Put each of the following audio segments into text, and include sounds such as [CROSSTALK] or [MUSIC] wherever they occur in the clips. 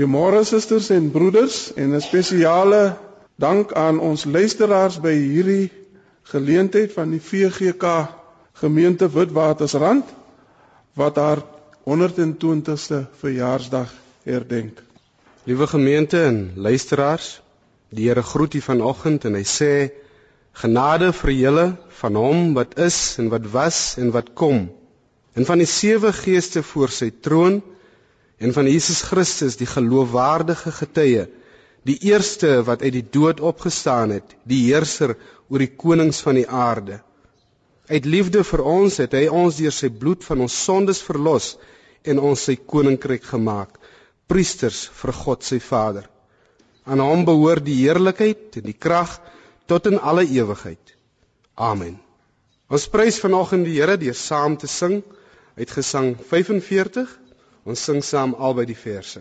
Goeiemôre susters en broeders en 'n spesiale dank aan ons luisteraars by hierdie geleentheid van die VGK gemeente Witwatersrand wat haar 120ste verjaarsdag herdenk. Liewe gemeente en luisteraars, die Here groet u vanoggend en hy sê genade vir julle van hom wat is en wat was en wat kom en van die sewe geeste voor sy troon en van Jesus Christus die geloofwaardige getuie die eerste wat uit die dood opgestaan het die heerser oor die konings van die aarde. Uit liefde vir ons het hy ons deur sy bloed van ons sondes verlos en ons sy koninkryk gemaak priesters vir God sy Vader. Aan hom behoort die heerlikheid en die krag tot in alle ewigheid. Amen. Ons prys vanoggend die Here deur saam te sing uit gesang 45 Ons sing saam albei die verse.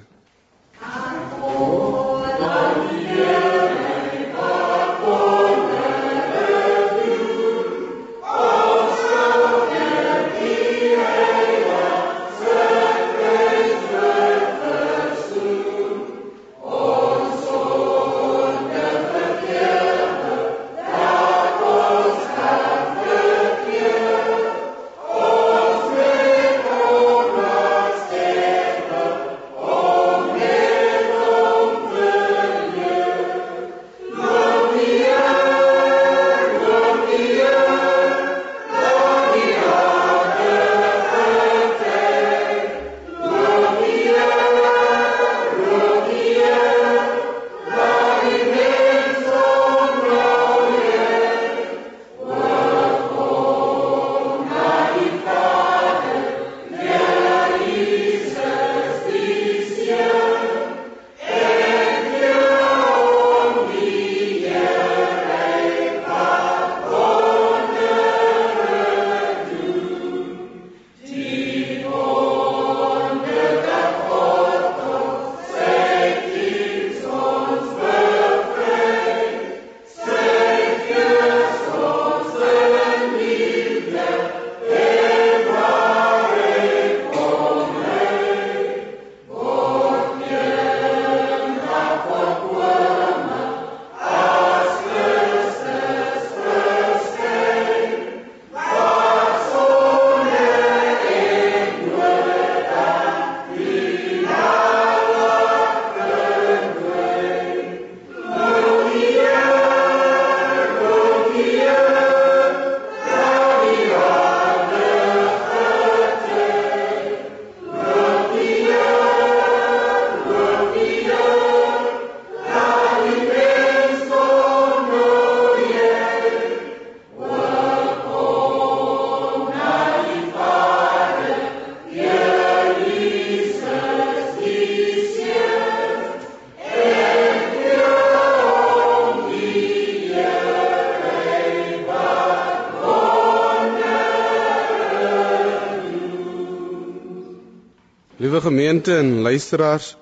Liewe gemeente en luisteraars,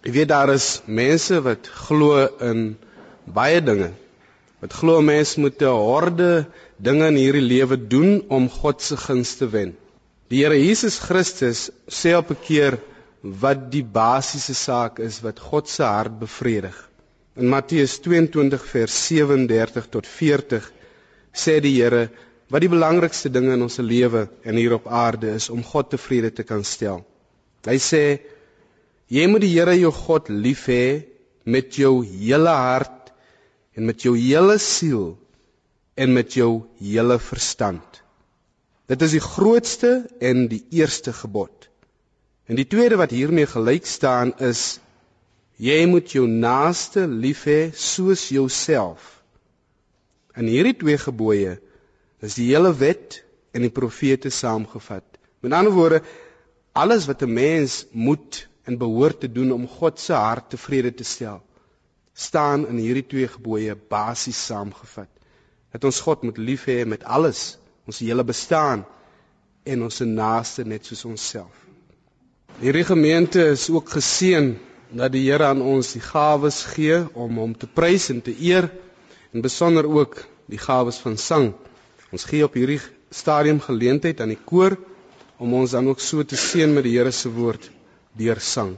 jy weet daar is mense wat glo in baie dinge. Wat glo mense moet 'n horde dinge in hierdie lewe doen om God se guns te wen. Die Here Jesus Christus sê op 'n keer wat die basiese saak is wat God se hart bevredig. In Matteus 22 vers 37 tot 40 sê die Here wat die belangrikste dinge in ons lewe en hier op aarde is om God tevrede te kan stel. Hy sê jy moet die Here jou God lief hê met jou hele hart en met jou hele siel en met jou hele verstand. Dit is die grootste en die eerste gebod. En die tweede wat hiermee gelyk staan is jy moet jou naaste lief hê soos jouself. In hierdie twee gebooie is die hele wet en die profete saamgevat. Met ander woorde, alles wat 'n mens moet en behoort te doen om God se hart tevrede te stel, staan in hierdie twee gebooie basies saamgevat. Dat ons God moet lief hê met alles, ons hele bestaan en ons naaste net soos onsself. Hierdie gemeente is ook geseën dat die Here aan ons die gawes gee om hom te prys en te eer en besonder ook die gawes van sang. Ons gee op hierdie stadium geleentheid aan die koor om ons dan ook so te seën met die Here se woord deur sang.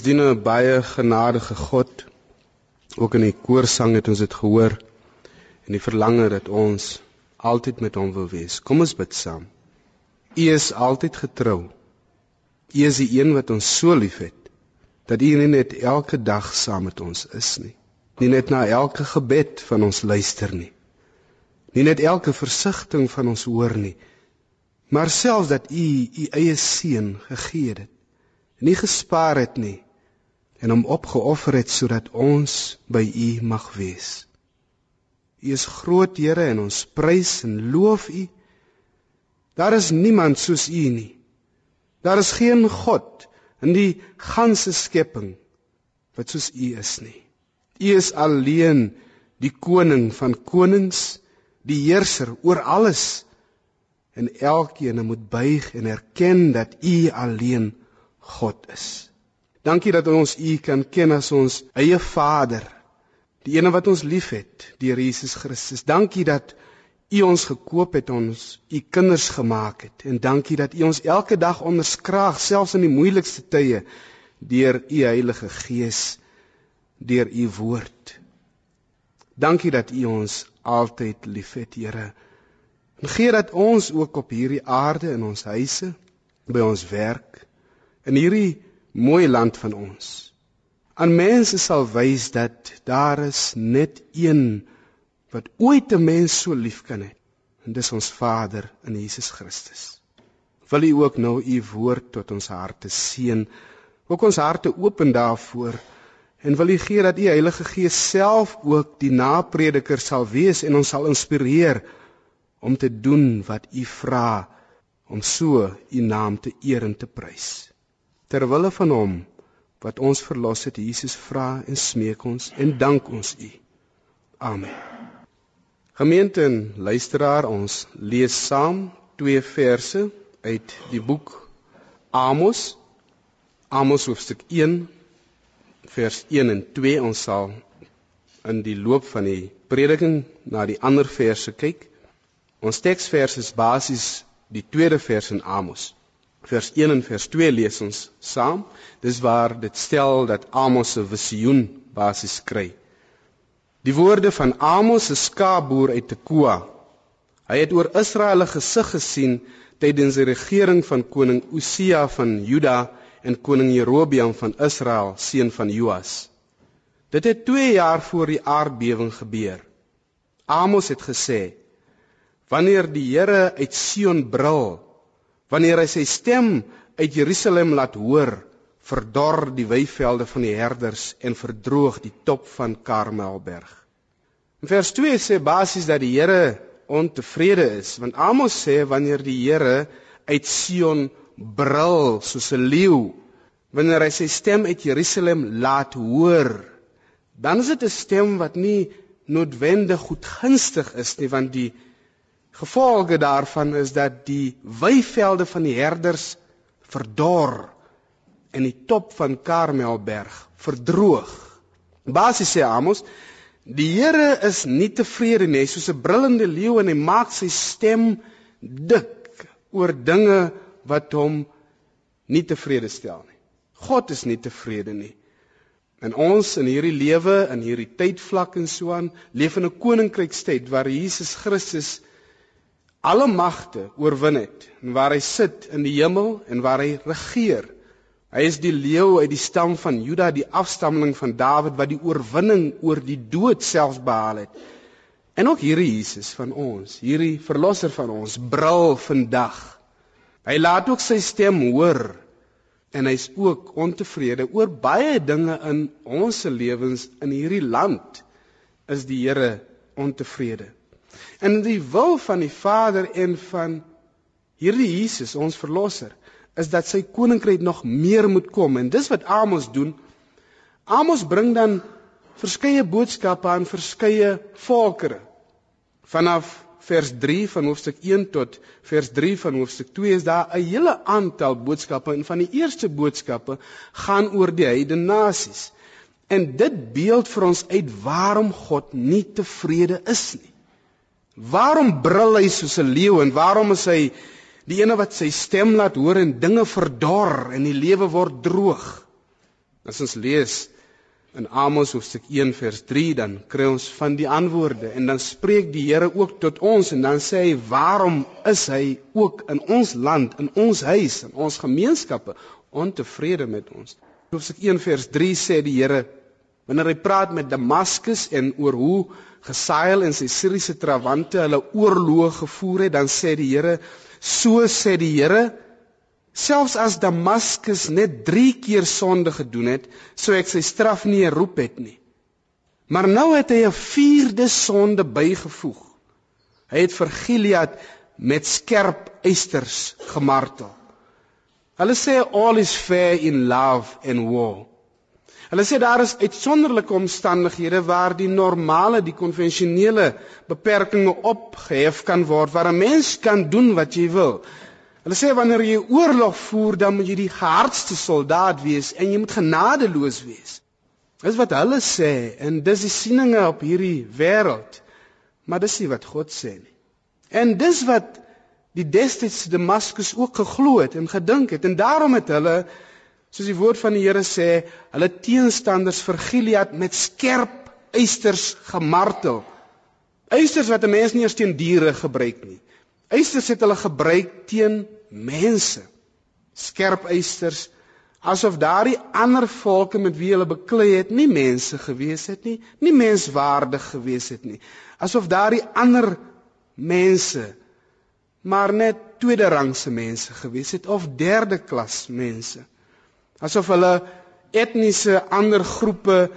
Ons dien 'n baie genadige God. Ook in die koorsang het ons dit gehoor en die verlange dat ons altyd met hom wil wees. Kom ons bid saam. U is altyd getrou. U is die een wat ons so liefhet dat U nie net elke dag saam met ons is nie. Nie net na elke gebed van ons luister nie. Nie net elke versigtiging van ons hoor nie, maar selfs dat U U eie seun gegee het nie gespaar het nie en hom opgeoffer het sodat ons by U mag wees. U is groot Here en ons prys en loof U. Daar is niemand soos U nie. Daar is geen God in die ganse skepping wat soos U is nie. U is alleen die koning van konings, die heerser oor alles en elkeen moet buig en erken dat U alleen God is. Dankie dat ons U kan ken as ons eie Vader, die een wat ons liefhet, die Jesus Christus. Dankie dat U ons gekoop het, ons U kinders gemaak het en dankie dat U ons elke dag onderskraag selfs in die moeilikste tye deur U Heilige Gees, deur U woord. Dankie dat U ons altyd liefhet, Here. En gee dat ons ook op hierdie aarde in ons huise, by ons werk, in hierdie mooi land van ons. Aan mense sal wys dat daar is net een wat ooit 'n mens so lief kan hê. En dis ons Vader in Jesus Christus. Wil U ook nou U woord tot ons harte seën, ook ons harte open daarvoor en wil U gee dat U Heilige Gees self ook die naprediker sal wees en ons sal inspireer om te doen wat U vra om so U naam te eer en te prys. Ter wille van hom wat ons verlos het, Jesus vra en smeek ons en dank ons U. Amen. Gemeente en luisteraar, ons lees saam twee verse uit die boek Amos. Amos hoofstuk 1 vers 1 en 2 ons sal in die loop van die prediking na die ander verse kyk. Ons teksvers is basies die tweede vers in Amos. Vers 1 en vers 2 lees ons saam. Dis waar dit stel dat Amos 'n visioen basies kry. Die woorde van Amos, 'n skaapboer uit Tekoa. Hy het oor Israel 'n gesig gesien tydens die regering van koning Osia van Juda en koning Jerobeam van Israel, seun van Joas. Dit het 2 jaar voor die aardbewing gebeur. Amos het gesê: Wanneer die Here uit Sion brul, wanneer hy sy stem uit Jerusalem laat hoor, verdor die weivelde van die herders en verdroog die top van Karmelberg. In vers 2 sê basies dat die Here ontevrede is, want Amos sê wanneer die Here uit Sion brul soos 'n leeu, wanneer hy sy stem uit Jerusalem laat hoor, dan is dit 'n stem wat nie noodwendig goedgunstig is nie want die gevolge daarvan is dat die weivelde van die herders verdor en die top van Karmelberg verdroog. Basies sê Amos, die Here is nie tevrede nie, soos 'n brullende leeu en hy maak sy stem dik oor dinge wat hom nie tevrede stel nie. God is nie tevrede nie. En ons in hierdie lewe, in hierdie tydvlak en so aan, leef in 'n koninkrykstyd waar Jesus Christus alle magte oorwin het en waar hy sit in die hemel en waar hy regeer. Hy is die leeu uit die stam van Juda, die afstammeling van Dawid wat die oorwinning oor die dood selfs behaal het. En ook hierdie Jesus van ons, hierdie verlosser van ons, brul vandag. Hy laat ook sy stem hoor en hy's ook ontevrede oor baie dinge in ons se lewens in hierdie land is die Here ontevrede. En die wil van die Vader en van hierdie Jesus ons verlosser is dat sy koninkryk nog meer moet kom en dis wat Amos doen. Amos bring dan verskeie boodskappe aan verskeie volkere. Vanaf vers 3 van hoofstuk 1 tot vers 3 van hoofstuk 2 is daar 'n hele aantal boodskappe en van die eerste boodskappe gaan oor die heidene nasies. En dit beeld vir ons uit waarom God nie tevrede is nie. Waarom brul hy soos 'n leeu en waarom is hy die ene wat sy stem laat hoor en dinge verdor en die lewe word droog? As ons lees in Amos hoofstuk 1 vers 3 dan kry ons van die antwoorde en dan spreek die Here ook tot ons en dan sê hy waarom is hy ook in ons land in ons huis in ons gemeenskappe ontevrede met ons hoofstuk 1 vers 3 sê die Here wanneer hy praat met Damaskus en oor hoe Gesael en sy Siriëse trawante hulle oorloë gevoer het dan sê die Here so sê die Here Selfs as Damaskus net 3 keer sonde gedoen het, sou ek sy straf nie herroep het nie. Maar nou het hy 'n vierde sonde bygevoeg. Hy het vir Gilead met skerp eisters gemartel. Hulle sê all is fair in love and war. Hulle sê daar is uitsonderlike omstandighede waar die normale, die konvensionele beperkings opgehef kan word waar 'n mens kan doen wat jy wil. Hulle sê wanneer jy oorlog voer, dan moet jy die hardste soldaat wees en jy moet genadeloos wees. Dis wat hulle sê en dis die sieninge op hierdie wêreld. Maar dis nie wat God sê nie. En dis wat die destydse Damaskus ook geglo het en gedink het en daarom het hulle soos die woord van die Here sê, hulle teenstanders vir Gilead met skerp eisters gemartel. Eisters wat 'n mens nie eens teen diere gebruik nie. Eisters het hulle gebruik teen mense. Skerp eisters asof daardie ander volke met wie hulle beklei het nie mense gewees het nie, nie menswaardig gewees het nie. Asof daardie ander mense maar net tweede rangse mense gewees het of derde klas mense. Asof hulle etniese ander groepe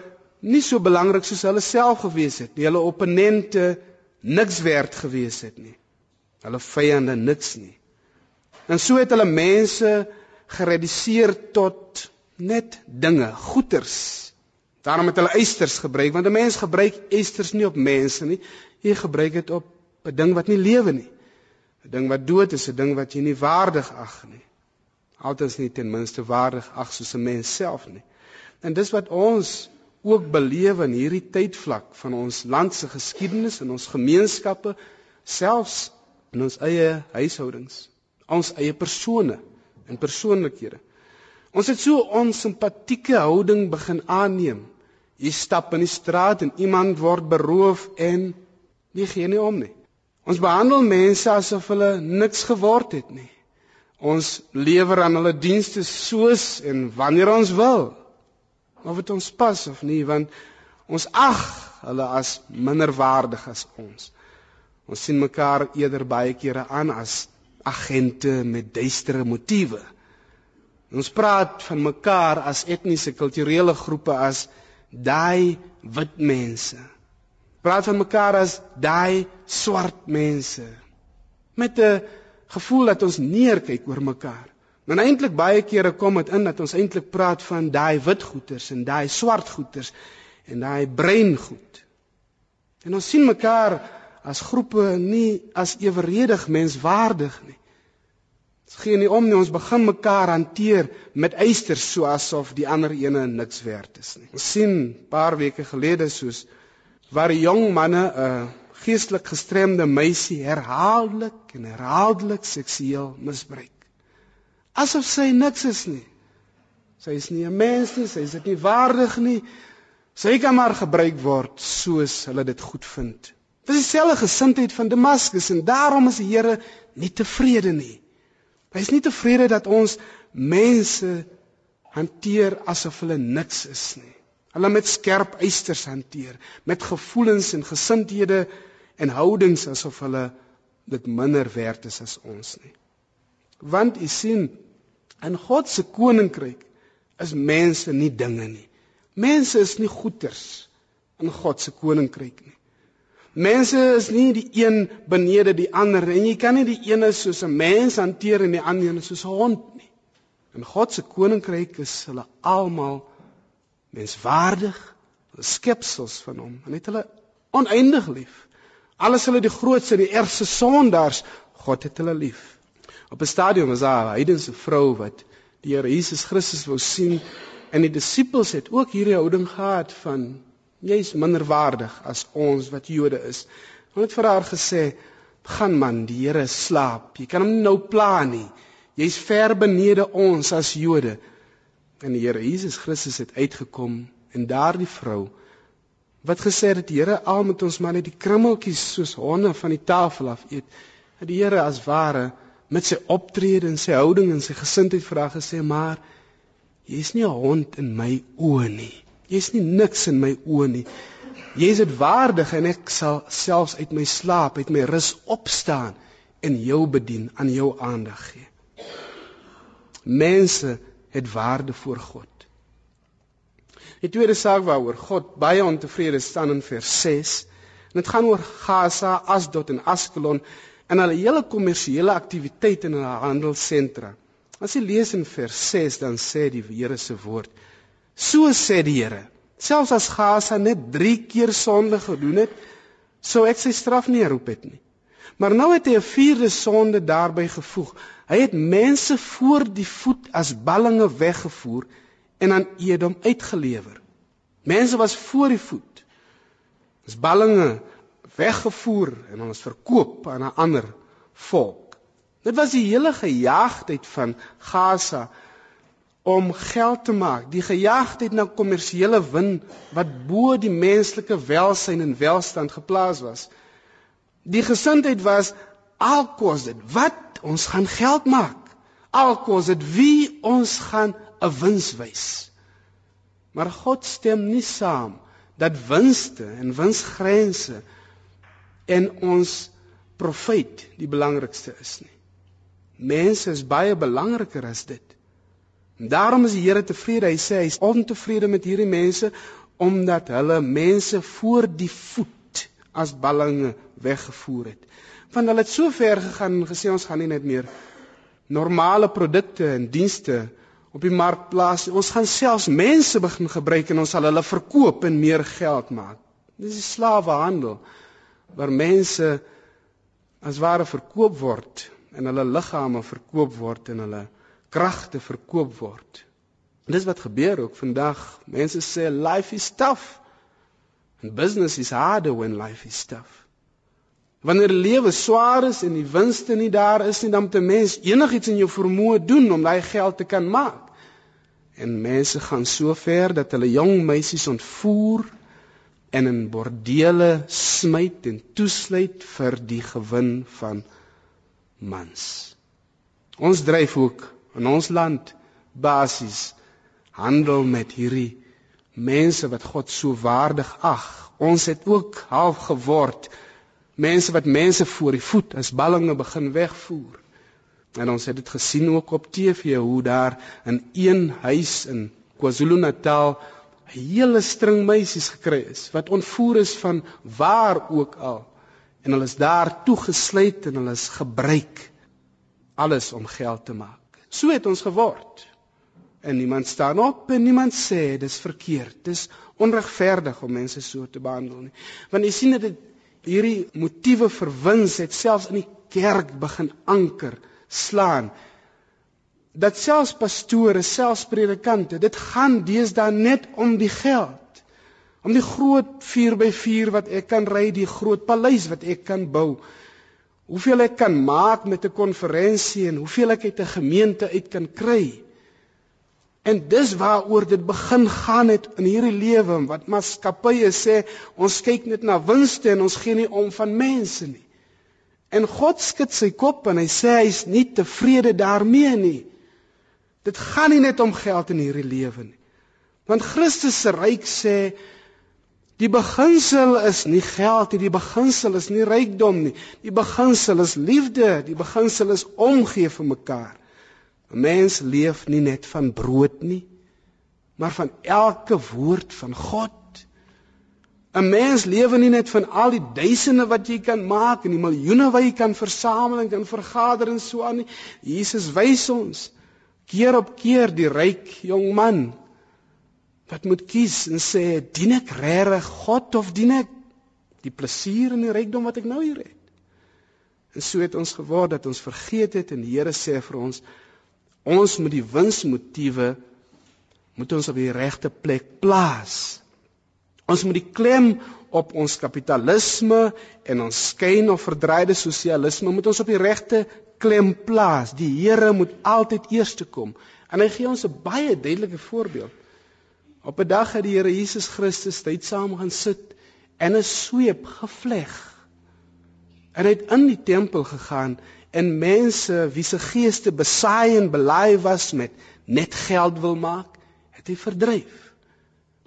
nie so belangrik soos hulle self gewees het nie, hulle opponente niks werd gewees het nie. hulle vyande niks nie. En so het hulle mense gereduseer tot net dinge, goeders. Daarom het hulle eisters gebruik want 'n mens gebruik eisters nie op mense nie. Jy gebruik dit op 'n ding wat nie lewe nie. 'n Ding wat dood is, 'n ding wat jy nie waardig ag nie. Altens nie ten minste waardig ag soos 'n mens self nie. En dis wat ons ook beleef in hierdie tydvlak van ons land se geskiedenis en ons gemeenskappe selfs in ons eie huishoudings, ons eie persone en persoonlikhede. Ons het so 'n onsimpatieke houding begin aanneem. Jy stap in die straat en iemand word beroof en nie gee nie om nie. Ons behandel mense asof hulle niks geword het nie. Ons lewer aan hulle dienste soos en wanneer ons wil. Of dit ons pas of nie, want ons ag hulle as minderwaardig as ons. Ons sien mekaar eerder baie kere aan as agente met duistere motiewe. Ons praat van mekaar as etniese kulturele groepe as daai wit mense. Praat van mekaar as daai swart mense met 'n gevoel dat ons neerkyk oor mekaar. Maar eintlik baie kere kom dit in dat ons eintlik praat van daai wit goeters en daai swart goeters en daai bruin goed. En ons sien mekaar as groepe nie as eweredig menswaardig nie. Ons gee nie om nie, ons begin mekaar hanteer met eisters soasof die ander ene niks werd is nie. Ons sien 'n paar weke gelede soos waar 'n jong manne 'n geestelik gestremde meisie herhaaldelik en herhaaldelik seksueel misbruik. Asof sy niks is nie. Sy is nie 'n mens nie, sy is dit nie waardig nie. Sy kan maar gebruik word soos hulle dit goed vind. Dis dieselfde gesindheid van Damaskus en daarom is die Here nie tevrede nie. Hy is nie tevrede dat ons mense hanteer asof hulle niks is nie. Hulle met skerp eisters hanteer, met gevoelens en gesindhede en houdings asof hulle dit minder werd is as ons nie. Want u sien, in God se koninkryk is mense nie dinge nie. Mense is nie goeders in God se koninkryk nie. Mense is nie die een benede die ander en jy kan nie die ene soos 'n mens hanteer en die ander soos 'n hond nie. In God se koninkryk is hulle almal menswaardig, hulle skepsels van hom en het hulle oneindig lief. Alles hulle die grootste die ergste sondaars, God het hulle lief. Op 'n stadium was daar 'n heidense vrou wat die Here Jesus Christus wou sien en die disippels het ook hierdie houding gehad van Jy's minderwaardig as ons wat Jode is. Hulle het vir haar gesê: "Gaan man, die Here slaap. Jy kan hom nou pla nie. Jy's ver benede ons as Jode." En die Here Jesus Christus het uitgekom en daardie vrou wat gesê het dat die Here al met ons maar net die krummeltjies soos honde van die tafel af eet. Dat die Here as ware met sy optrede en sy houding en sy gesindheid vir haar gesê: "Maar jy's nie 'n hond in my oë nie." Jy's nie niks in my oë nie. Jy's dit waardig en ek sal selfs uit my slaap, uit my rus opstaan en jou bedien, aan jou aandag gee. Mense het waarde voor God. Die tweede saak waaroor God baie ontevrede staan in vers 6, en dit gaan oor Gaza, Asdod en Askelon en hulle hele kommersiële aktiwiteit in hulle handelssentra. As jy lees in vers 6, dan sê die Here se woord: So sê die Here: Selfs as Gaza net 3 keer sonde gedoen het, sou ek sy straf nie herroep het nie. Maar nou het hy 'n vierde sonde daarbey gevoeg. Hy het mense voor die voet as ballinge weggevoer en aan Edom uitgelewer. Mense was voor die voet. As ballinge weggevoer en ons verkoop aan 'n ander volk. Dit was die hele gejaagdheid van Gaza om geld te maak, die gejaagdheid na kommersiële win wat bo die menslike welsyn en welstand geplaas was. Die gesindheid was alkos dit wat ons gaan geld maak. Alkos dit wie ons gaan 'n wins wys. Maar God stem nie saam dat winste en winsgrense en ons profit die belangrikste is nie. Mense is baie belangriker as dit. Daarom is die Here tevrede. Hy sê hy's ontevrede met hierdie mense omdat hulle mense voor die voet as ballinge weggevoer het. Want hulle het so ver gegaan en gesê ons gaan nie net meer normale produkte en dienste op die mark plaas. Ons gaan selfs mense begin gebruik en ons sal hulle verkoop en meer geld maak. Dis 'n slawehandel waar mense as ware verkoop word en hulle liggame verkoop word en hulle kragte verkoop word. En dis wat gebeur ook vandag. Mense sê life is tough. And business is harder when life is tough. Wanneer lewe swaar is en die winste nie daar is nie, dan moet 'n mens enigiets in jou vermoë doen om daai geld te kan maak. En mense gaan so ver dat hulle jong meisies ontvoer en in bordele smyt en toesluit vir die gewin van mans. Ons dryf ook in ons land basies handel met hierdie mense wat God so waardig ag. Ons het ook half geword mense wat mense voor die voet as ballinge begin wegvoer. En ons het dit gesien ook op TV hoe daar in een huis in KwaZulu-Natal 'n hele string meisies gekry is wat ontvoer is van waar ook al. En hulle is daar toegesluit en hulle is gebruik alles om geld te maak. So het ons geword. En niemand staan op en niemand sê dis verkeerd. Dis onregverdig om mense so te behandel nie. Want jy sien dit hierdie motiewe vir wins het selfs in die kerk begin anker slaan dat selfs pastore, selfs predikante, dit gaan deesdae net om die geld. Om die groot 4x4 wat ek kan ry, die groot paleis wat ek kan bou. Hoeveel ek kan maak met 'n konferensie en hoeveel ek uit 'n gemeente uit kan kry. En dis waaroor dit begin gaan het in hierdie lewe wat maatskappye sê ons kyk net na winste en ons gee nie om van mense nie. En God skud sy kop en hy sê hy's nie tevrede daarmee nie. Dit gaan nie net om geld in hierdie lewe nie. Want Christus se ryk sê die beginsel is nie geld nie, die beginsel is nie rykdom nie. Die beginsel is liefde, die beginsel is omgee vir mekaar. 'n Mens leef nie net van brood nie, maar van elke woord van God. 'n Mens lewe nie net van al die duisende wat jy kan maak en die miljoene wat jy kan versamel en kan vergader en so aan nie. Jesus wys ons keer op keer die ryk jong man wat moet kies en sê dien ek regtig God of dien ek die plesier en die rykdom wat ek nou hier het. En so het ons geword dat ons vergeet het en die Here sê vir ons Ons moet die winsmotiewe moet ons op die regte plek plaas. Ons moet die klem op ons kapitalisme en ons skyn of verdraaide sosialisme moet ons op die regte klem plaas. Die Here moet altyd eerste kom. En hy gee ons 'n baie duidelike voorbeeld. Op 'n dag het die Here Jesus Christus tyd saam gaan sit en 'n sweep gevleg. En hy het in die tempel gegaan en mense wie se geeste besaai en belaai was met net geld wil maak, het hy verdryf.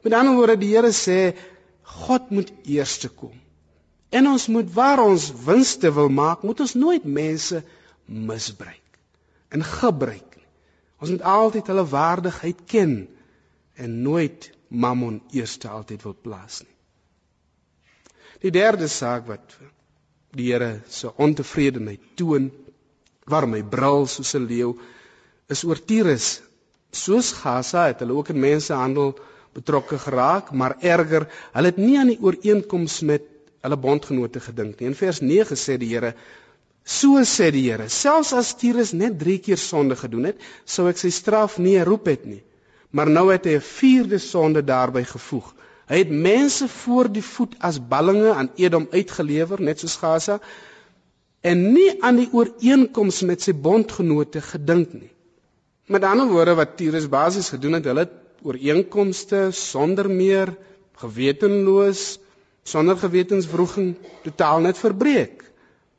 Met ander woorde die Here sê God moet eerste kom. En ons moet waar ons winste wil maak, moet ons nooit mense misbruik en gebruik nie. Ons moet altyd hulle waardigheid ken en nooit mammon eerste altyd wil plaas nie. Die derde saak wat die Here se ontevredenheid toon waar my brul soos 'n leeu is oor Tyrus. Soos Gaza het hulle ook in mensehandel betrokke geraak, maar erger, hulle het nie aan die ooreenkoms met hulle bondgenote gedink nie. In vers 9 sê die Here: So sê die Here, selfs as Tyrus net 3 keer sonde gedoen het, sou ek sy straf nie herroep het nie. Maar nou het hy 'n vierde sonde daarbey gevoeg. Hy het mense voor die voet as ballinge aan Edom uitgelewer, net soos Gaza, en nie aan die ooreenkoms met sy bondgenote gedink nie. Met ander woorde wat Tyrus basies gedoen het, hulle het ooreenkomste sonder meer gewetenloos, sonder gewetenswroging totaal net verbreek.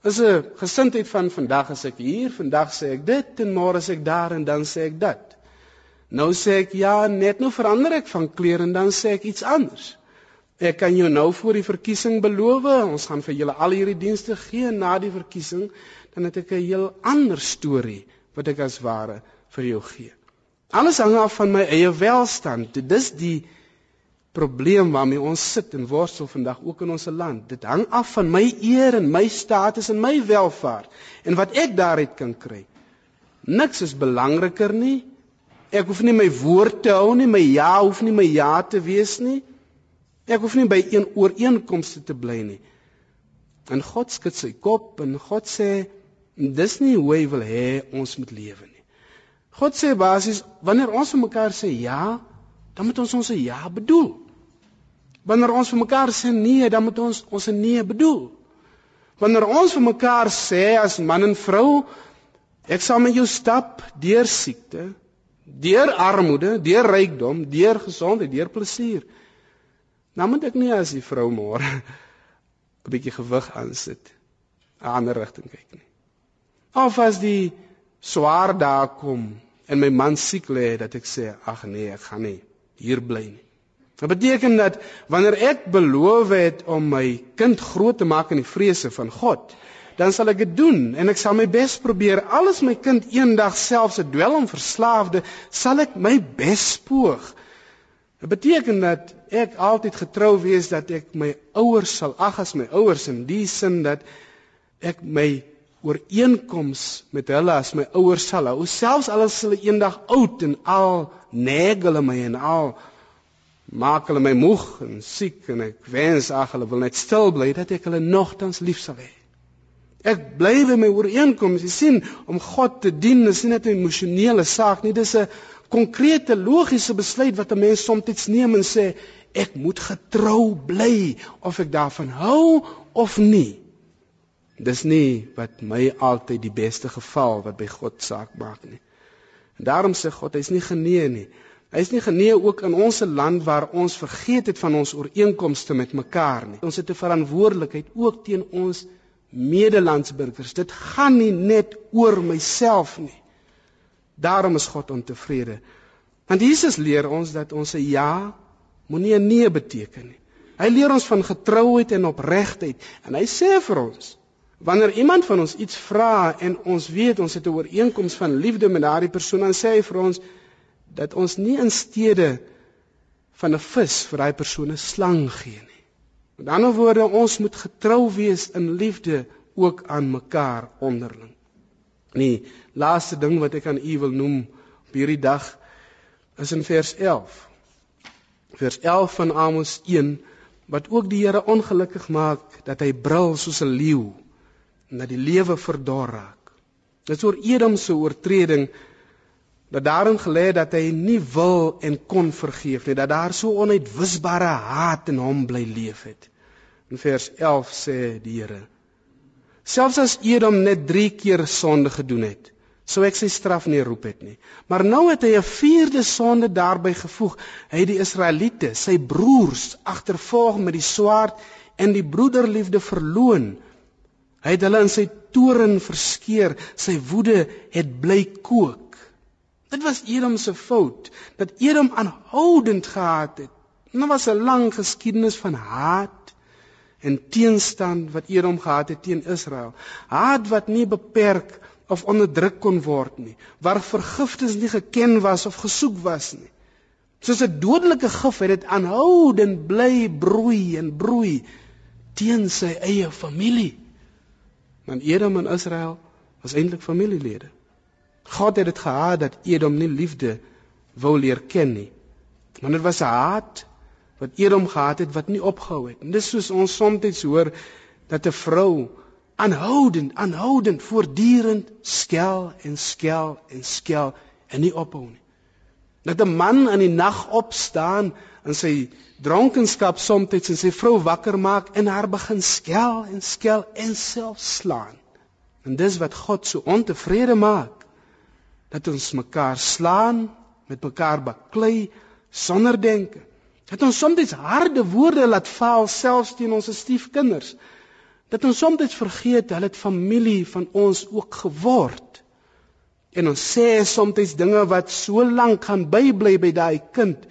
Is 'n gesindheid van vandag as ek hier, vandag sê ek dit en môre as ek daar en dan sê ek dit. Nou sê ek ja, net nou verander ek van klere en dan sê ek iets anders. Ek kan jou nou voor die verkiesing beloof, ons gaan vir julle al hierdie dienste gee na die verkiesing, dan het ek 'n heel ander storie wat ek as ware vir jou gee. Alles hang af van my eie welstand. Dis die probleem waarmee ons sit en worstel vandag ook in ons land. Dit hang af van my eer en my status en my welvaart en wat ek daaruit kan kry. Niks is belangriker nie. Ek hoef nie my woord te hou nie, my ja hoef nie my ja te wees nie. Ek hoef nie by een ooreenkomste te bly nie. En God skud sy kop en God sê dis nie hoe hy wil hê ons moet lewe nie. God sê basies wanneer ons vir mekaar sê ja, dan moet ons ons ja bedoel. Wanneer ons vir mekaar sê nee, dan moet ons ons nee bedoel. Wanneer ons vir mekaar sê as man en vrou, ek sal met jou stap deur siekte, deur armoede, deur rykdom, deur gesondheid, deur plesier. Nou moet ek nie as die vrou môre [LAUGHS] 'n bietjie gewig aansit, 'n ander rigting kyk nie. Of as die swaar dae kom en my man siek lê dat ek sê ag nee, ek gaan nie hier bly nie. Dit beteken dat wanneer ek beloof het om my kind groot te maak in die vrese van God, dan sal ek dit doen en ek sal my bes probeer. Alles my kind eendag selfs 'n dwelm verslaafde, sal ek my bes poog. Dit beteken dat ek altyd getrou wees dat ek my ouers sal ag as my ouers in die sin dat ek my ooreenkoms met hulle as my ouers sal hou. Selfs al is hulle eendag oud en al nag hulle my en al maak hulle my moeg en siek en ek wens ag hulle wil net stil bly dat ek hulle nogtans lief sal hê. Ek bly by my ooreenkoms. Jy sien, om God te dien is nie net 'n emosionele saak nie, dis 'n konkrete logiese besluit wat 'n mens soms neem en sê ek moet getrou bly of ek daarvan hou of nie. Dis nie wat my altyd die beste geval wat by God saak maak nie. En daarom sê God, hy's nie genee nie. Hy's nie genee ook in ons land waar ons vergeet het van ons ooreenkomste met mekaar nie. Ons het 'n verantwoordelikheid ook teen ons medelandsburgers. Dit gaan nie net oor myself nie. Daarom is God ontevrede. Want Jesus leer ons dat ons 'n ja moenie 'n nee beteken nie. Hy leer ons van getrouheid en opregtheid en hy sê vir ons Wanneer iemand van ons iets vra en ons weet ons het 'n ooreenkoms van liefde met daardie persoon, dan sê hy vir ons dat ons nie in steede van 'n vis vir daai persoon 'n slang gee nie. Met ander woorde, ons moet getrou wees in liefde ook aan mekaar onderling. Nee, laaste ding wat ek aan u wil noem op hierdie dag is in vers 11. Vers 11 van Amos 1 wat ook die Here ongelukkig maak dat hy brul soos 'n leeu en dat die lewe verdor raak. Dit is oor Edom se oortreding dat daarin gelê dat hy nie wil en kon vergeef nie, dat daar so onuitwisbare haat in hom bly leef het. In vers 11 sê die Here: Selfs as Edom net 3 keer sonde gedoen het, sou ek sy straf nie roep het nie. Maar nou het hy 'n vierde sonde daarbey gevoeg. Hy het die Israeliete, sy broers, agtervolg met die swaard en die broederliefde verloon Hy het hulle in sy toren verskeer, sy woede het bly kook. Dit was Edom se fout dat Edom aanhoudend gehaat het. Dit was 'n lang geskiedenis van haat en teenstand wat Edom gehad het teen Israel. Haat wat nie beperk of onderdruk kon word nie, waar vergifnis nie geken was of gesoek was nie. Soos 'n dodelike gif het dit aanhoudend bly broei en broei teen sy eie familie. Want Edom en Israel was eintlik familielede. God het dit gehaat dat Edom nie liefde wou leer ken nie. Want dit was 'n haat wat Edom gehad het wat nie opgehou het. En dis soos ons soms hoor dat 'n vrou aanhoudend, aanhoudend voortdurend skel en skel en skel en nie ophou nie. Dat 'n man in die nag opstaan en sy dronkenskap soms en sy vrou wakker maak en haar begin skel en skel en self slaan. En dis wat God so ontevrede maak. Dat ons mekaar slaan, met mekaar baklei sonder denke. Dat ons soms harde woorde laat val selfs teen ons stiefkinders. Dat ons soms vergeet hulle het familie van ons ook geword. En ons sê soms dinge wat so lank gaan bybly by daai kind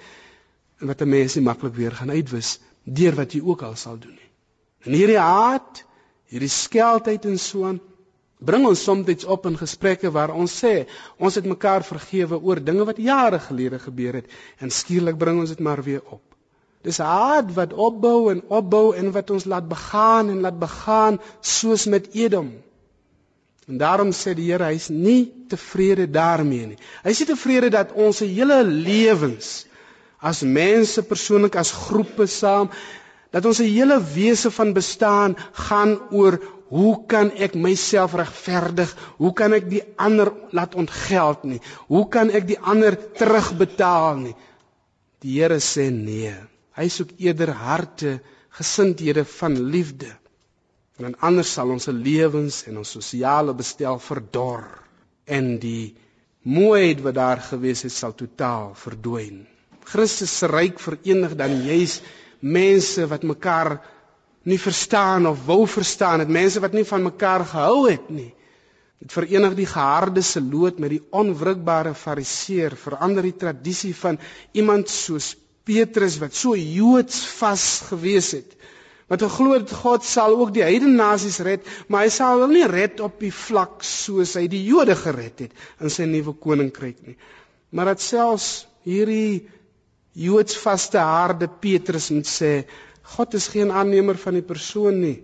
en wat 'n mens nie maklik weer gaan uitwis deur wat jy ook al sal doen nie. En hierdie haat, hierdie skeldheid en so aan bring ons soms op in gesprekke waar ons sê ons het mekaar vergewe oor dinge wat jare gelede gebeur het en skielik bring ons dit maar weer op. Dis haat wat opbou en opbou en wat ons laat begaan en laat begaan soos met Edom. En daarom sê die Here hy's nie tevrede daarmee nie. Hy is tevrede dat ons se hele lewens as mense persoonlik as groepe saam dat ons se hele wese van bestaan gaan oor hoe kan ek myself regverdig? Hoe kan ek die ander laat ontgeld nie? Hoe kan ek die ander terugbetaal nie? Die Here sê nee. Hy soek eerder harte, gesindhede van liefde. En anders sal ons lewens en ons sosiale bestel verdor en die mooiheid wat daar gewees het sal totaal verdwyn. Christus se ryk verenig dan juis mense wat mekaar nie verstaan of wou verstaan het, mense wat nie van mekaar gehou het nie. Dit verenig die geharde se lood met die onwrikbare fariseer, verander die tradisie van iemand soos Petrus wat so Joods vas gewees het. Wat geglo het God sal ook die heidene nasies red, maar hy sal hulle nie red op die vlak soos hy die Jode gered het in sy nuwe koninkryk nie. Maar dat selfs hierdie Joods vaste harde Petrus moet sê, God is geen aannemer van die persoon nie.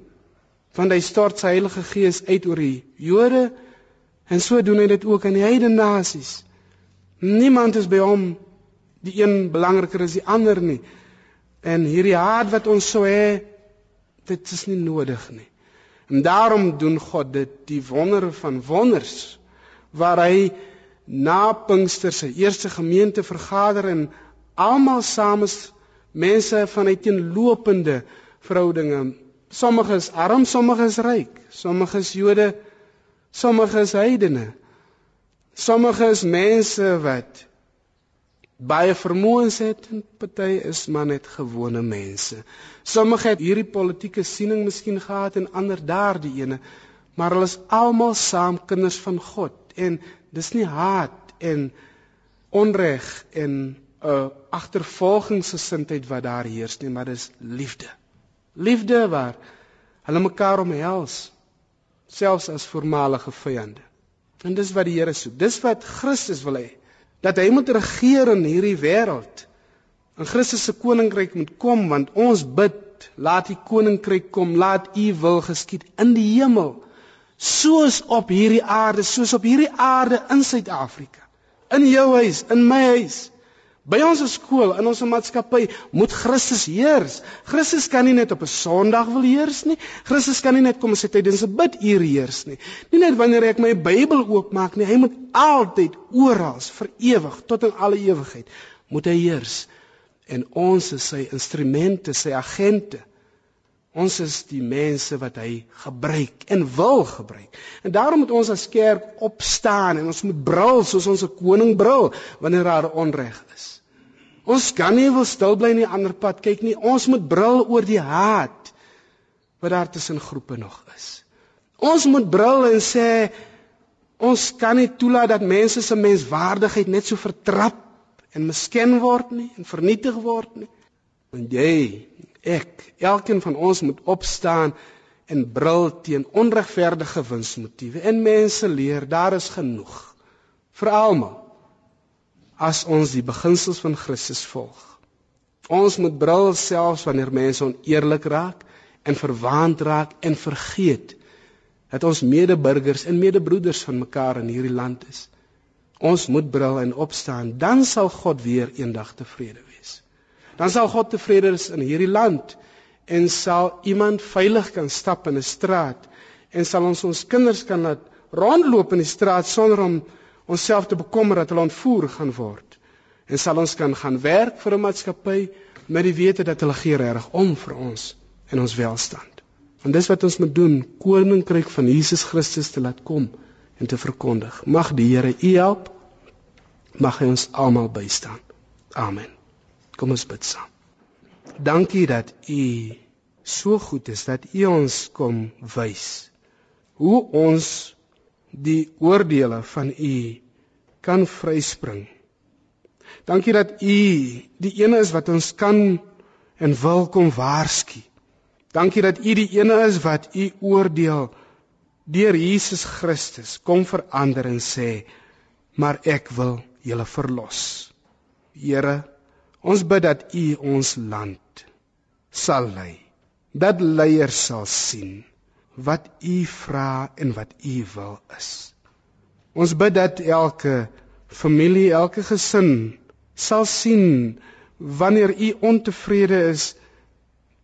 Want hy stort sy Heilige Gees uit oor die Jode en so doen hy dit ook aan die heidene nasies. Niemand is by hom die een belangriker as die ander nie. En hierdie haat wat ons sou hê, dit is nie nodig nie. En daarom doen God dit die wondere van wonders waar hy na Pinkster se eerste gemeente vergader en almal saam is mense van uiteenlopende verhoudinge. Sommige is arm, sommige is ryk, sommige is Jode, sommige is heidene. Sommige is mense wat baie vermoëns het en party is maar net gewone mense. Sommige het hierdie politieke siening miskien gehad en ander daardie ene, maar hulle is almal saam kinders van God en dis nie haat en onreg en 'n agtervolgingsgesindheid wat daar heers nie, maar dis liefde. Liefde waar hulle mekaar omhels selfs as voormalige vyande. En dis wat die Here soek. Dis wat Christus wil hê. Dat hy moet regeer in hierdie wêreld. En Christus se koninkryk moet kom want ons bid, laat die koninkryk kom, laat u wil geskied in die hemel soos op hierdie aarde, soos op hierdie aarde in Suid-Afrika. In jou huis, in my huis. By ons skool, in ons maatskappy, moet Christus heers. Christus kan nie net op 'n Sondag wil heers nie. Christus kan nie net kom as hy tydens 'n biduur heers nie. Nie net wanneer ek my Bybel oopmaak nie. Hy moet altyd oral vir ewig tot in alle ewigheid moet hy heers. En ons is sy instrumente, sy agente. Ons is die mense wat hy gebruik en wil gebruik. En daarom moet ons as kerk opstaan en ons moet brul soos ons 'n koning brul wanneer daar onreg is. Ons kan nie wil stil bly nie ander pad kyk nie. Ons moet brul oor die haat wat daar tussen groepe nog is. Ons moet brul en sê ons kan nie toelaat dat mense se menswaardigheid net so vertrap en misken word nie en vernietig word nie. En jy, ek, elkeen van ons moet opstaan en brul teen onregverdige winsmotiewe. En mense leer, daar is genoeg vir almal as ons die beginsels van Christus volg. Ons moet brul selfs wanneer mense oneerlik raak en verwaand raak en vergeet dat ons medeburgers en medebroeders van mekaar in hierdie land is. Ons moet brul en opstaan, dan sal God weer eendag tevrede wees. Dan sal God tevrede wees in hierdie land en sal iemand veilig kan stap in 'n straat en sal ons ons kinders kan laat rondloop in die straat sonder om onsself te bekommer dat hulle ontvoer gaan word en sal ons kan gaan werk vir 'n maatskappy met die wete dat hulle gee reg om vir ons en ons welstand. En dis wat ons moet doen, koninkryk van Jesus Christus te laat kom en te verkondig. Mag die Here u help. Mag hy ons almal bystaan. Amen. Kom ons bid saam. Dankie dat u so goed is dat u ons kom wys hoe ons die oordeele van u kan vryspring. Dankie dat u die ene is wat ons kan en wil kom waarsku. Dankie dat u die ene is wat u oordeel deur Jesus Christus kom verander en sê, maar ek wil julle verlos. Here, Ons bid dat U ons land sal lei. Dat leiers sal sien wat U vra en wat U wil is. Ons bid dat elke familie, elke gesin sal sien wanneer U ontevrede is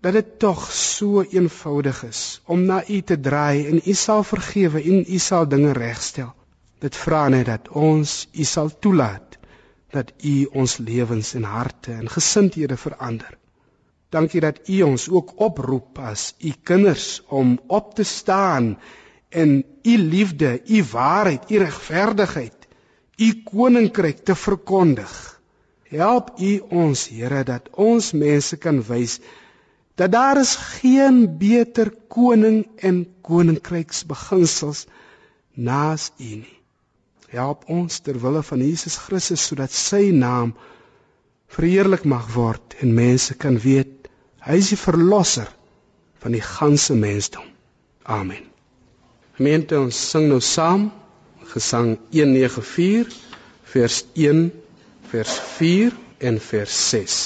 dat dit tog so eenvoudig is om na U te draai en U sal vergewe en U sal dinge regstel. Dit vra net dat ons U sal toelaat dat U ons lewens en harte en gesindhede verander. Dankie dat U ons ook oproep as U kinders om op te staan en U liefde, U waarheid, U regverdigheid, U koninkryk te verkondig. Help U ons, Here, dat ons mense kan wys dat daar is geen beter koning en koninkryksbeginsels naas U nie. Help ons ter wille van Jesus Christus sodat sy naam verheerlik mag word en mense kan weet hy is die verlosser van die ganse mensdom. Amen. Gemeente ons sing nou saam Gesang 194 vers 1 vers 4 en vers 6.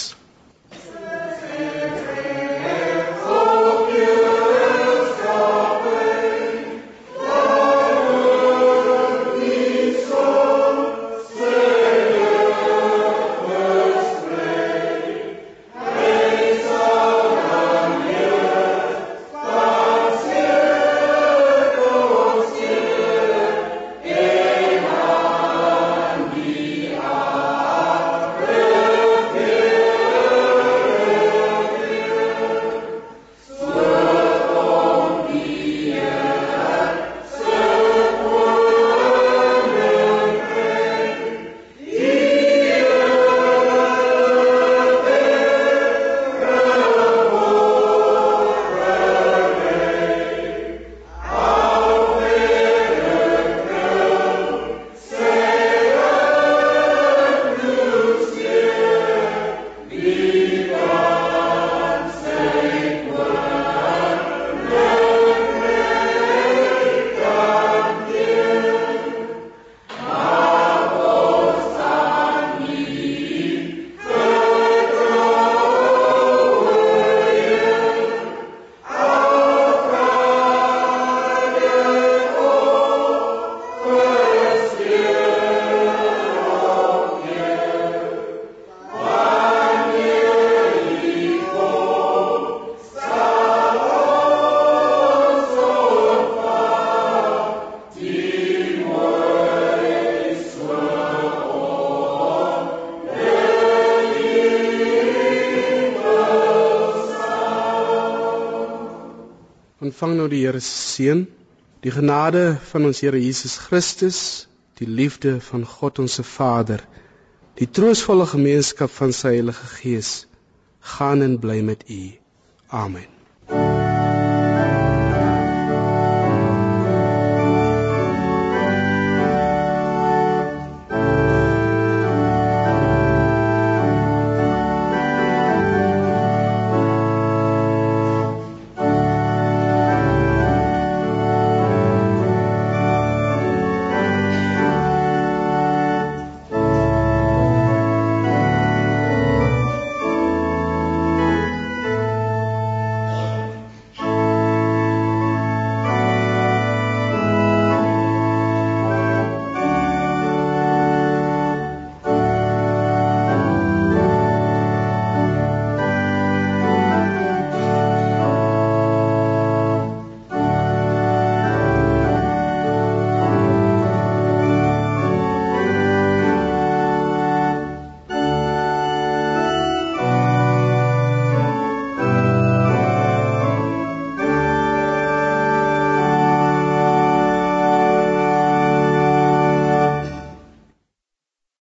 Ontvang nou die Here se seën, die genade van ons Here Jesus Christus, die liefde van God ons se Vader, die troostvolle gemeenskap van sy Heilige Gees, gaan en bly met u. Amen.